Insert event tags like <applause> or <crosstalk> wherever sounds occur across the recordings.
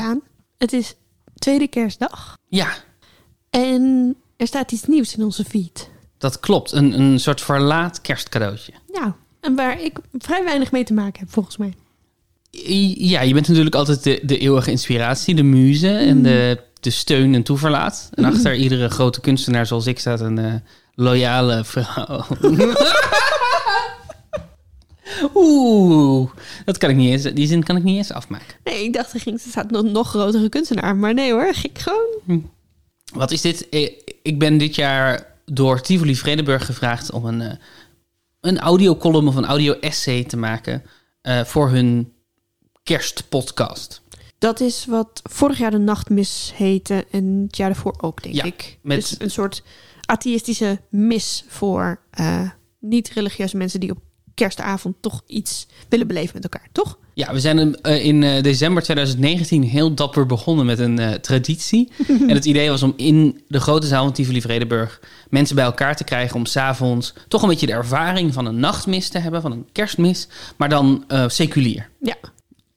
staan. Het is tweede kerstdag. Ja, En er staat iets nieuws in onze feed. dat klopt. Een, een soort verlaat kerstcadeautje. Nou, en waar ik vrij weinig mee te maken heb, volgens mij. Ja, je bent natuurlijk altijd de, de eeuwige inspiratie, de muze en de, de steun en toeverlaat. En achter iedere grote kunstenaar zoals ik staat een eh, loyale vrouw. <laughs> Oeh, dat kan ik niet eens, die zin kan ik niet eens afmaken. Nee, ik dacht er ging, er staat nog, nog grotere kunstenaar. Maar nee hoor, ik gewoon... Wat is dit? Eh, Ik ben dit jaar door Tivoli Vredenburg gevraagd om een, eh, een audiocolumn of een audio-essay te maken eh, voor hun kerstpodcast. Dat is wat vorig jaar de nachtmis heette en het jaar daarvoor ook, denk Ja, ik. met- Dus een soort atheïstische mis voor niet-religieuze mensen die op kerstavond toch iets willen beleven met elkaar, toch? Ja, we zijn eh, in eh, december 2019 heel dapper begonnen met een eh, traditie. <laughs> en het idee was om in de grote zaal van Tivoli Vredenburg mensen bij elkaar te krijgen om s'avonds toch een beetje de ervaring van een nachtmis te hebben, van een kerstmis, maar dan seculier. Ja.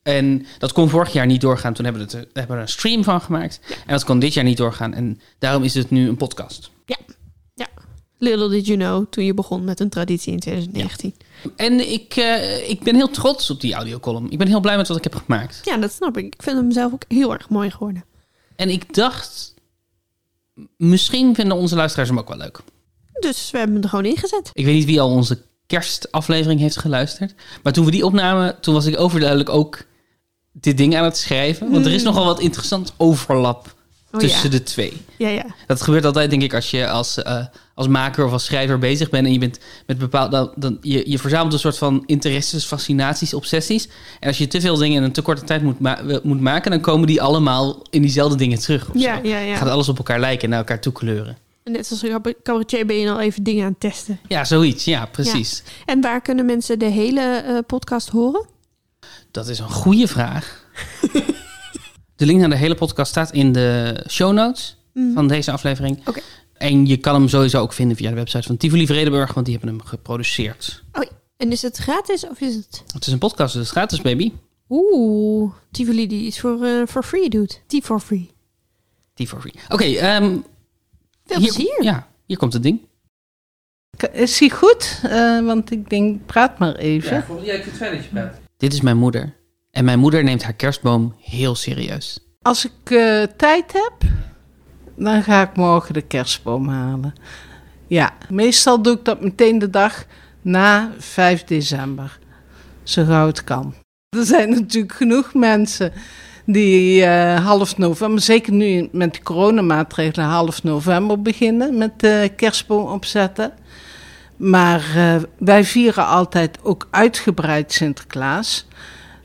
En dat kon vorig jaar niet doorgaan. Toen hebben we, het, hebben we er een stream van gemaakt. En dat kon dit jaar niet doorgaan. En daarom is het nu een podcast. Ja. Little did you know toen je begon met een traditie in 2019. En ik, eh, ik ben heel trots op die audiocolumn. Ik ben heel blij met wat ik heb gemaakt. Ja, dat snap ik. Ik vind hem zelf ook heel erg mooi geworden. En ik dacht, misschien vinden onze luisteraars hem ook wel leuk. Dus we hebben hem er gewoon ingezet. Ik weet niet wie al onze kerstaflevering heeft geluisterd. Maar toen we die opnamen, toen was ik overduidelijk ook dit ding aan het schrijven. Want er is nogal wat interessant overlap Oh, tussen ja. de twee. Ja, ja. Dat gebeurt altijd, denk ik, als je als, eh, als maker of als schrijver bezig bent en je bent met bepaalde. Dan, dan, je, je verzamelt een soort van interesses, fascinaties, obsessies. En als je te veel dingen in een te korte tijd moet, ma- moet maken, dan komen die allemaal in diezelfde dingen terug. Ja, ja, ja. Gaat alles op elkaar lijken en naar elkaar toekleuren. Net zoals een cabaretier ben je al even dingen aan het testen. Ja, zoiets. Ja, precies. En waar kunnen mensen de hele eh, podcast horen? Dat is een goede vraag. <laughs> de link naar de hele podcast staat in de show notes van deze aflevering. Oké. En je kan hem sowieso ook vinden via de website van Tivoli Vredenburg, want die hebben hem geproduceerd. Oh, ja. En is het gratis of is het... Het is een podcast, dus het is gratis, baby. Oeh, Tivoli die iets voor, eh for free doet. Die for free. Die for free. Oké, ehm, Veel hier, plezier. Ja, hier komt het ding. Is hij goed? Eh, want ik denk, praat maar even. ik vind het fijn dat je praat. Dit is mijn moeder. En mijn moeder neemt haar kerstboom heel serieus. Als ik eh, tijd heb, dan ga ik morgen de kerstboom halen. Ja, meestal doe ik dat meteen de dag na 5 december. Zo gauw het kan. Er zijn natuurlijk genoeg mensen die eh, half november, zeker nu met de coronamaatregelen, half november beginnen met de kerstboom opzetten. Maar eh, wij vieren altijd ook uitgebreid Sinterklaas.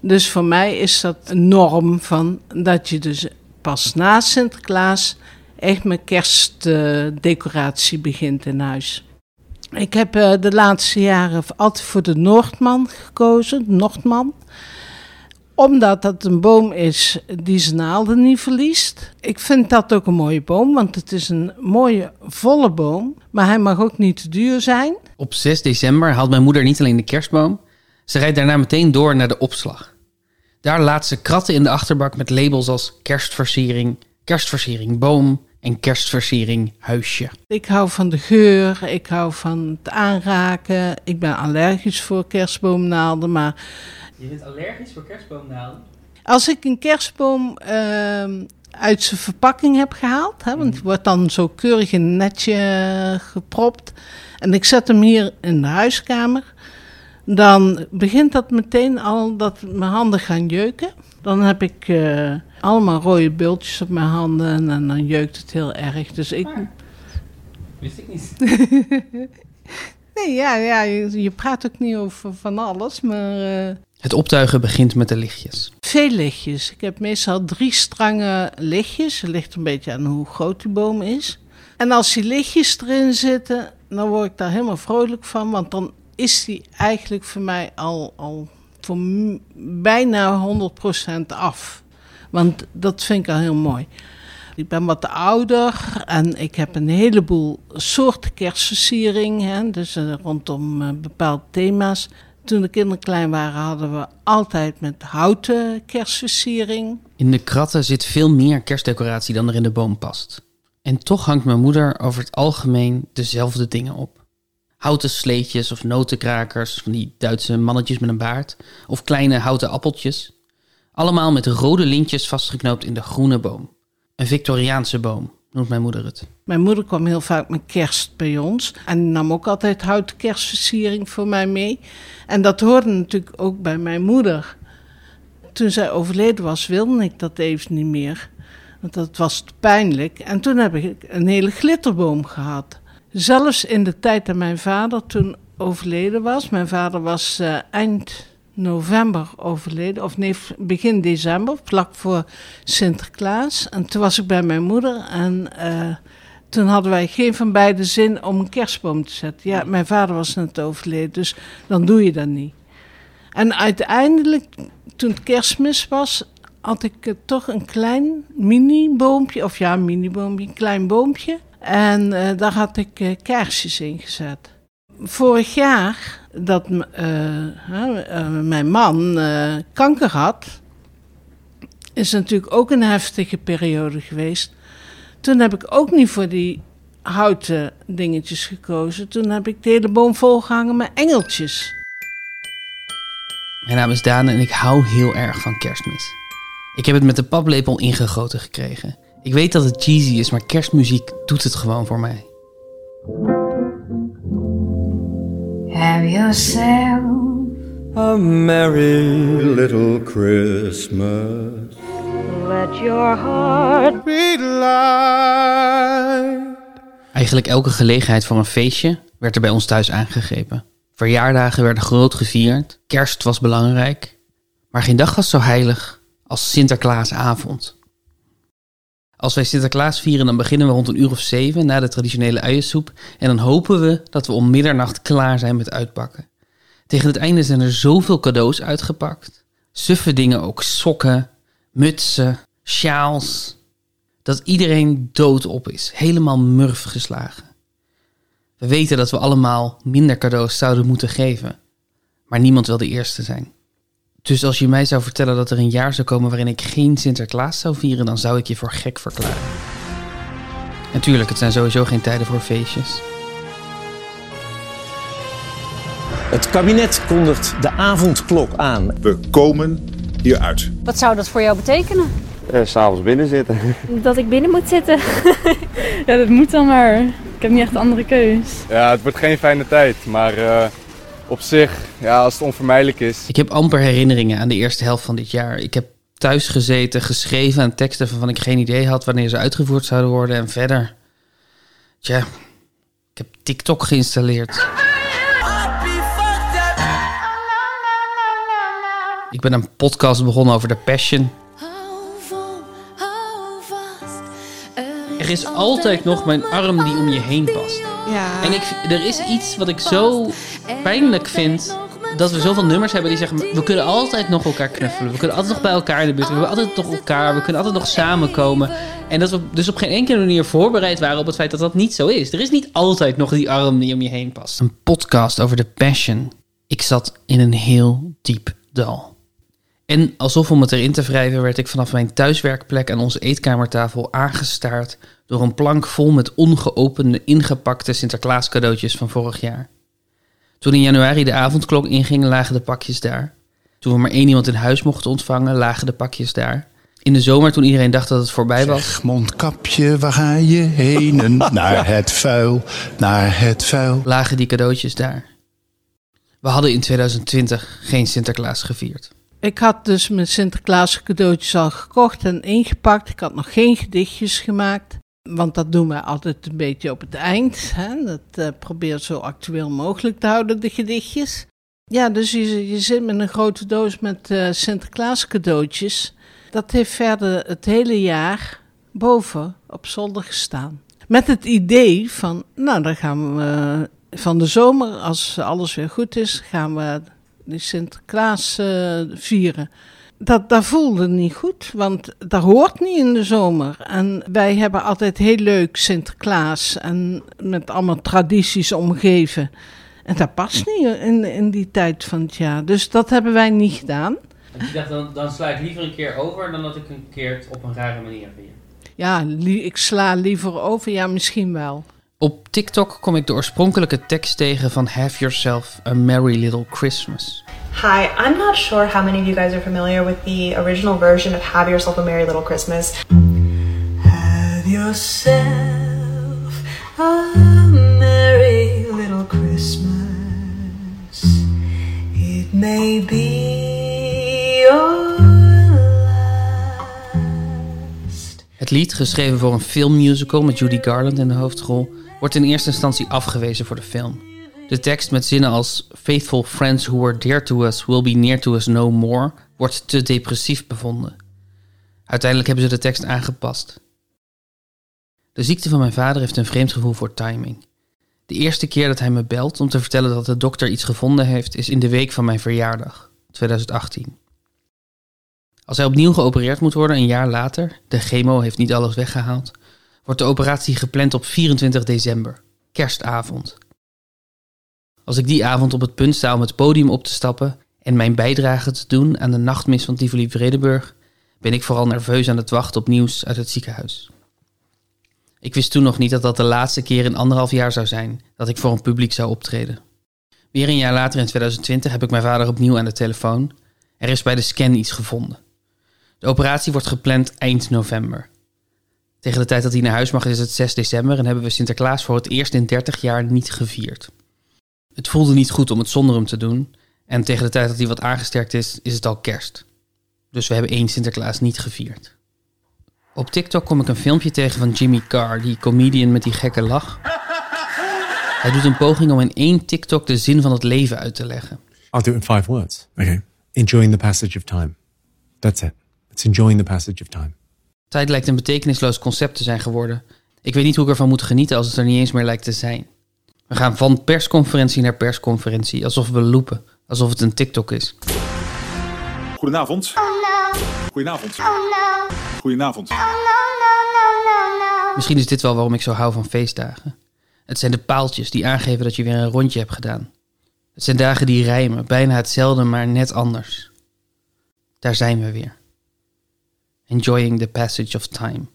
Dus voor mij is dat een norm van dat je dus pas na Sinterklaas echt met kerstdecoratie begint in huis. Ik heb eh, de laatste jaren altijd voor de Noordman gekozen, Noordman. Omdat dat een boom is die zijn naalden niet verliest. Ik vind dat ook een mooie boom, want het is een mooie volle boom. Maar hij mag ook niet te duur zijn. Op 6 december haalt mijn moeder niet alleen de kerstboom, ze rijdt daarna meteen door naar de opslag. Daar laat ze kratten in de achterbak met labels als kerstversiering, kerstversiering boom en kerstversiering huisje. Ik hou van de geur, ik hou van het aanraken. Ik ben allergisch voor kerstboomnaalden, maar Je bent allergisch voor kerstboomnaalden? als ik een kerstboom ehm, uit zijn verpakking heb gehaald, hè, want die wordt dan zo keurig in een netje gepropt, en ik zet hem hier in de huiskamer, dan begint dat meteen al dat mijn handen gaan jeuken. Dan heb ik eh, allemaal rode bultjes op mijn handen en dan jeukt het heel erg. Dus ik, Wist ik niet. <laughs> Nee, ja, ja je, je praat ook niet over van alles, maar eh, Het optuigen begint met de lichtjes. veel lichtjes. Ik heb meestal drie strangen lichtjes. Het ligt een beetje aan hoe groot die boom is. En als die lichtjes erin zitten, dan word ik daar helemaal vrolijk van, want dan is die eigenlijk voor mij al, al voor bijna 100% af. Want dat vind ik al heel mooi. Ik ben wat ouder en ik heb een heleboel soorten kerstversiering, hè, dus eh, rondom eh, bepaalde thema's. Toen de kinderen klein waren, hadden we altijd met houten kerstversiering. In de kratten zit veel meer kerstdecoratie dan er in de boom past. En toch hangt mijn moeder over het algemeen dezelfde dingen op. Houten sleetjes of notenkrakers, van die Duitse mannetjes met een baard, of kleine houten appeltjes. Allemaal met rode lintjes vastgeknoopt in de groene boom. Een Victoriaanse boom, noemt mijn moeder het. Mijn moeder kwam heel vaak met kerst bij ons en nam ook altijd houten kerstversiering voor mij mee. En dat hoorde natuurlijk ook bij mijn moeder. Toen zij overleden was, wilde ik dat even niet meer. Want dat was pijnlijk. En toen heb ik een hele glitterboom gehad. Zelfs in de tijd dat mijn vader toen overleden was. Mijn vader was uh, eind november overleden, of nee, begin december, vlak voor Sinterklaas. En toen was ik bij mijn moeder en uh, toen hadden wij geen van beide zin om een kerstboom te zetten. Ja, mijn vader was net overleden, dus dan doe je dat niet. En uiteindelijk, toen het kerstmis was, had ik uh, toch een klein mini-boompje, of ja, een mini-boompje, een klein boompje. En uh, daar had ik kaarsjes in gezet. Vorig jaar dat mijn man kanker had, is natuurlijk ook een heftige periode geweest. Toen heb ik ook niet voor die houten dingetjes gekozen. Toen heb ik de hele boom volgehangen met engeltjes. Mijn naam is Daan en ik hou heel erg van kerstmis. Ik heb het met de paplepel ingegoten gekregen. Ik weet dat het cheesy is, maar kerstmuziek doet het gewoon voor mij. Have yourself a merry little Christmas. Let your heart beat light. Eigenlijk elke gelegenheid voor een feestje werd er bij ons thuis aangegrepen. Verjaardagen werden groot gevierd, kerst was belangrijk, maar geen dag was zo heilig als Sinterklaasavond. Als wij Sinterklaas vieren, dan beginnen we rond een uur of zeven na de traditionele uiensoep. En dan hopen we dat we om middernacht klaar zijn met uitpakken. Tegen het einde zijn er zoveel cadeaus uitgepakt. Suffe dingen ook, sokken, mutsen, sjaals. Dat iedereen doodop is, helemaal murf geslagen. We weten dat we allemaal minder cadeaus zouden moeten geven. Maar niemand wil de eerste zijn. Dus als je mij zou vertellen dat er een jaar zou komen waarin ik geen Sinterklaas zou vieren, dan zou ik je voor gek verklaren. Natuurlijk, het zijn sowieso geen tijden voor feestjes. Het kabinet kondigt de avondklok aan. We komen hieruit. Wat zou dat voor jou betekenen? Uh, S'avonds binnen zitten. <laughs> Dat ik binnen moet zitten. <laughs> ja, dat moet dan maar. Ik heb niet echt een andere keus. Ja, het wordt geen fijne tijd, maar uh, op zich, ja, als het onvermijdelijk is. Ik heb amper herinneringen aan de eerste helft van dit jaar. Ik heb thuis gezeten, geschreven aan teksten waarvan ik geen idee had wanneer ze uitgevoerd zouden worden. En verder, tja, ik heb TikTok geïnstalleerd. Ik ben een podcast begonnen over de Passion. Er is altijd nog mijn arm die om je heen past. Ja. En ik, er is iets wat ik zo pijnlijk vind. Dat we zoveel nummers hebben die zeggen: we kunnen altijd nog elkaar knuffelen. We kunnen altijd nog bij elkaar in de buurt. We hebben altijd nog elkaar. We kunnen altijd nog samenkomen. En dat we dus op geen enkele manier voorbereid waren op het feit dat dat niet zo is. Er is niet altijd nog die arm die om je heen past. Een podcast over de passion. Ik zat in een heel diep dal. En alsof om het erin te wrijven werd ik vanaf mijn thuiswerkplek aan onze eetkamertafel aangestaard door een plank vol met ongeopende, ingepakte Sinterklaas cadeautjes van vorig jaar. Toen in januari de avondklok inging, lagen de pakjes daar. Toen we maar één iemand in huis mochten ontvangen, lagen de pakjes daar. In de zomer, toen iedereen dacht dat het voorbij was. Zeg, mondkapje, waar ga je heen? <laughs> naar het vuil, naar het vuil. Lagen die cadeautjes daar. We hadden in 2020 geen Sinterklaas gevierd. Ik had dus mijn Sinterklaas cadeautjes al gekocht en ingepakt. Ik had nog geen gedichtjes gemaakt. Want dat doen wij altijd een beetje op het eind. Hè? Dat uh, probeer zo actueel mogelijk te houden, de gedichtjes. Ja, dus je, zit met een grote doos met uh, Sinterklaas cadeautjes. Dat heeft verder het hele jaar boven op zolder gestaan. Met het idee van, nou dan gaan we van de zomer, als alles weer goed is, gaan we die Sinterklaas uh, vieren. Dat, dat voelde niet goed, want dat hoort niet in de zomer. En wij hebben altijd heel leuk Sinterklaas en met allemaal tradities omgeven. En dat past niet in, in die tijd van het jaar. Dus dat hebben wij niet gedaan. Ik dacht, dan, dan sla ik liever een keer over dan dat ik een keer op een rare manier weer. Ja, ik sla liever over. Ja, misschien wel. Op TikTok kom ik de oorspronkelijke tekst tegen van Have Yourself a Merry Little Christmas. Hi, I'm not sure how many of you guys are familiar with the original version of Have Yourself a Merry Little Christmas. Have yourself a merry little Christmas. It may be your Het lied, geschreven voor een filmmusical met Judy Garland in de hoofdrol, wordt in eerste instantie afgewezen voor de film. De tekst met zinnen als Faithful friends who were dear to us will be near to us no more wordt te depressief bevonden. Uiteindelijk hebben ze de tekst aangepast. De ziekte van mijn vader heeft een vreemd gevoel voor timing. De eerste keer dat hij me belt om te vertellen dat de dokter iets gevonden heeft, is in de week van mijn verjaardag, 2018. Als hij opnieuw geopereerd moet worden een jaar later, de chemo heeft niet alles weggehaald, wordt de operatie gepland op 24 december, kerstavond. Als ik die avond op het punt sta om het podium op te stappen en mijn bijdrage te doen aan de nachtmis van Tivoli Vredenburg, ben ik vooral nerveus aan het wachten op nieuws uit het ziekenhuis. Ik wist toen nog niet dat dat de laatste keer in anderhalf jaar zou zijn dat ik voor een publiek zou optreden. Weer een jaar later in 2020 heb ik mijn vader opnieuw aan de telefoon. Er is bij de scan iets gevonden. De operatie wordt gepland eind november. Tegen de tijd dat hij naar huis mag is het 6 december en hebben we Sinterklaas voor het eerst in 30 jaar niet gevierd. Het voelde niet goed om het zonder hem te doen en tegen de tijd dat hij wat aangesterkt is, is het al kerst. Dus we hebben één Sinterklaas niet gevierd. Op TikTok kom ik een filmpje tegen van Jimmy Carr, die comedian met die gekke lach. Hij doet een poging om in één TikTok de zin van het leven uit te leggen. I'll do it in five words. Okay. Enjoying the passage of time. That's it. It's enjoying the passage of time. Tijd lijkt een betekenisloos concept te zijn geworden. Ik weet niet hoe ik ervan moet genieten als het er niet eens meer lijkt te zijn. We gaan van persconferentie naar persconferentie, alsof we lopen, alsof het een TikTok is. Goedenavond. Goedenavond. Goedenavond. Misschien is dit wel waarom ik zo hou van feestdagen. Het zijn de paaltjes die aangeven dat je weer een rondje hebt gedaan. Het zijn dagen die rijmen, bijna hetzelfde, maar net anders. Daar zijn we weer. Enjoying the passage of time.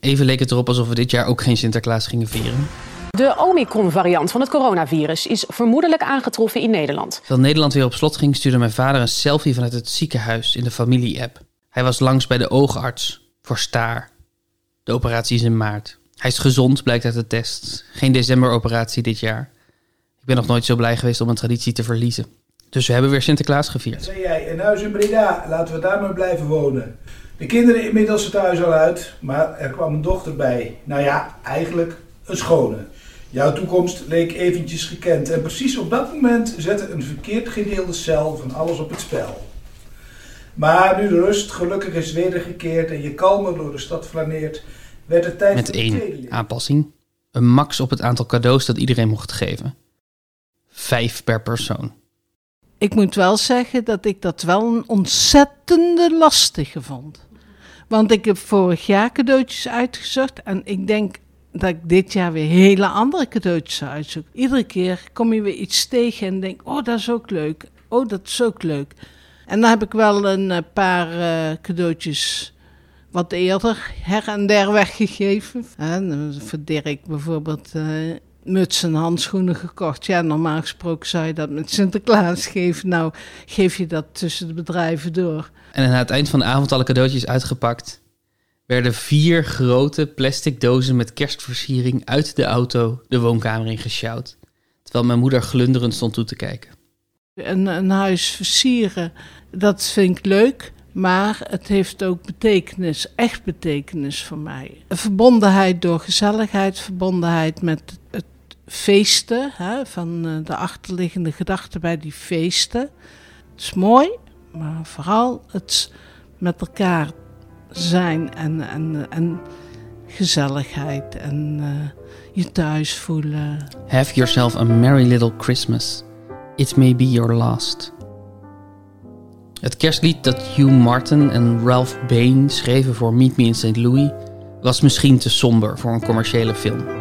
Even leek het erop alsof we dit jaar ook geen Sinterklaas gingen vieren. De Omicron-variant van het coronavirus is vermoedelijk aangetroffen in Nederland. Terwijl Nederland weer op slot ging, stuurde mijn vader een selfie vanuit het ziekenhuis in de familie-app. Hij was langs bij de oogarts voor staar. De operatie is in maart. Hij is gezond, blijkt uit de test. Geen decemberoperatie dit jaar. Ik ben nog nooit zo blij geweest om een traditie te verliezen. Dus we hebben weer Sinterklaas gevierd. Zei jij, een huis in Breda, laten we daar maar blijven wonen. De kinderen inmiddels het huis al uit, maar er kwam een dochter bij. Nou ja, eigenlijk een schone. Jouw toekomst leek eventjes gekend en precies op dat moment zette een verkeerd gedeelde cel van alles op het spel. Maar nu de rust gelukkig is wedergekeerd en je kalmer door de stad flaneert, werd het tijd Met één aanpassing. Een max op het aantal cadeaus dat iedereen mocht geven. Vijf per persoon. Ik moet wel zeggen dat ik dat wel een ontzettende lastige vond. Want ik heb vorig jaar cadeautjes uitgezocht en ik denk dat ik dit jaar weer hele andere cadeautjes zou uitzoeken. Iedere keer kom je weer iets tegen en denk, oh dat is ook leuk. Oh dat is ook leuk. En dan heb ik wel een eh, paar eh, cadeautjes wat eerder her en der weggegeven. Dan voor Dirk bijvoorbeeld eh, muts en handschoenen gekocht. Ja, normaal gesproken zou je dat met Sinterklaas geven. Nou, geef je dat tussen de bedrijven door. En aan het eind van de avond alle cadeautjes uitgepakt. Werden vier grote plastic dozen met kerstversiering uit de auto de woonkamer in gesjouwd. Terwijl mijn moeder glunderend stond toe te kijken. Een, een huis versieren, dat vind ik leuk. Maar het heeft ook betekenis, echt betekenis voor mij. Verbondenheid door gezelligheid, verbondenheid met het feesten, hè, van eh, de achterliggende gedachten bij die feesten. Het is mooi, maar vooral het met elkaar zijn en, en, gezelligheid en uh, je thuis voelen. Have yourself a merry little Christmas. It may be your last. Het kerstlied dat Hugh Martin en Ralph Bain schreven voor Meet Me in St. Louis was misschien te somber voor een commerciële film.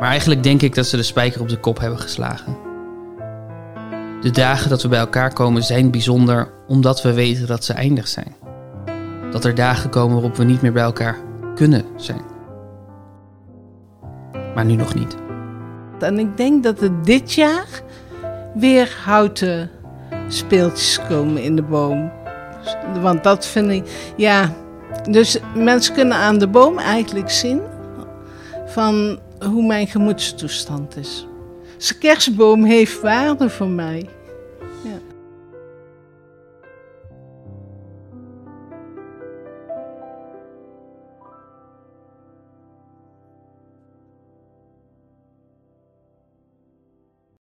Maar eigenlijk denk ik dat ze de spijker op de kop hebben geslagen. De dagen dat we bij elkaar komen zijn bijzonder omdat we weten dat ze eindig zijn. Dat er dagen komen waarop we niet meer bij elkaar kunnen zijn. Maar nu nog niet. En ik denk dat er dit jaar weer houten speeltjes komen in de boom. Want dat vind ik, ja. Dus mensen kunnen aan de boom eigenlijk zien van hoe mijn gemoedstoestand is. Zijn kerstboom heeft waarde voor mij.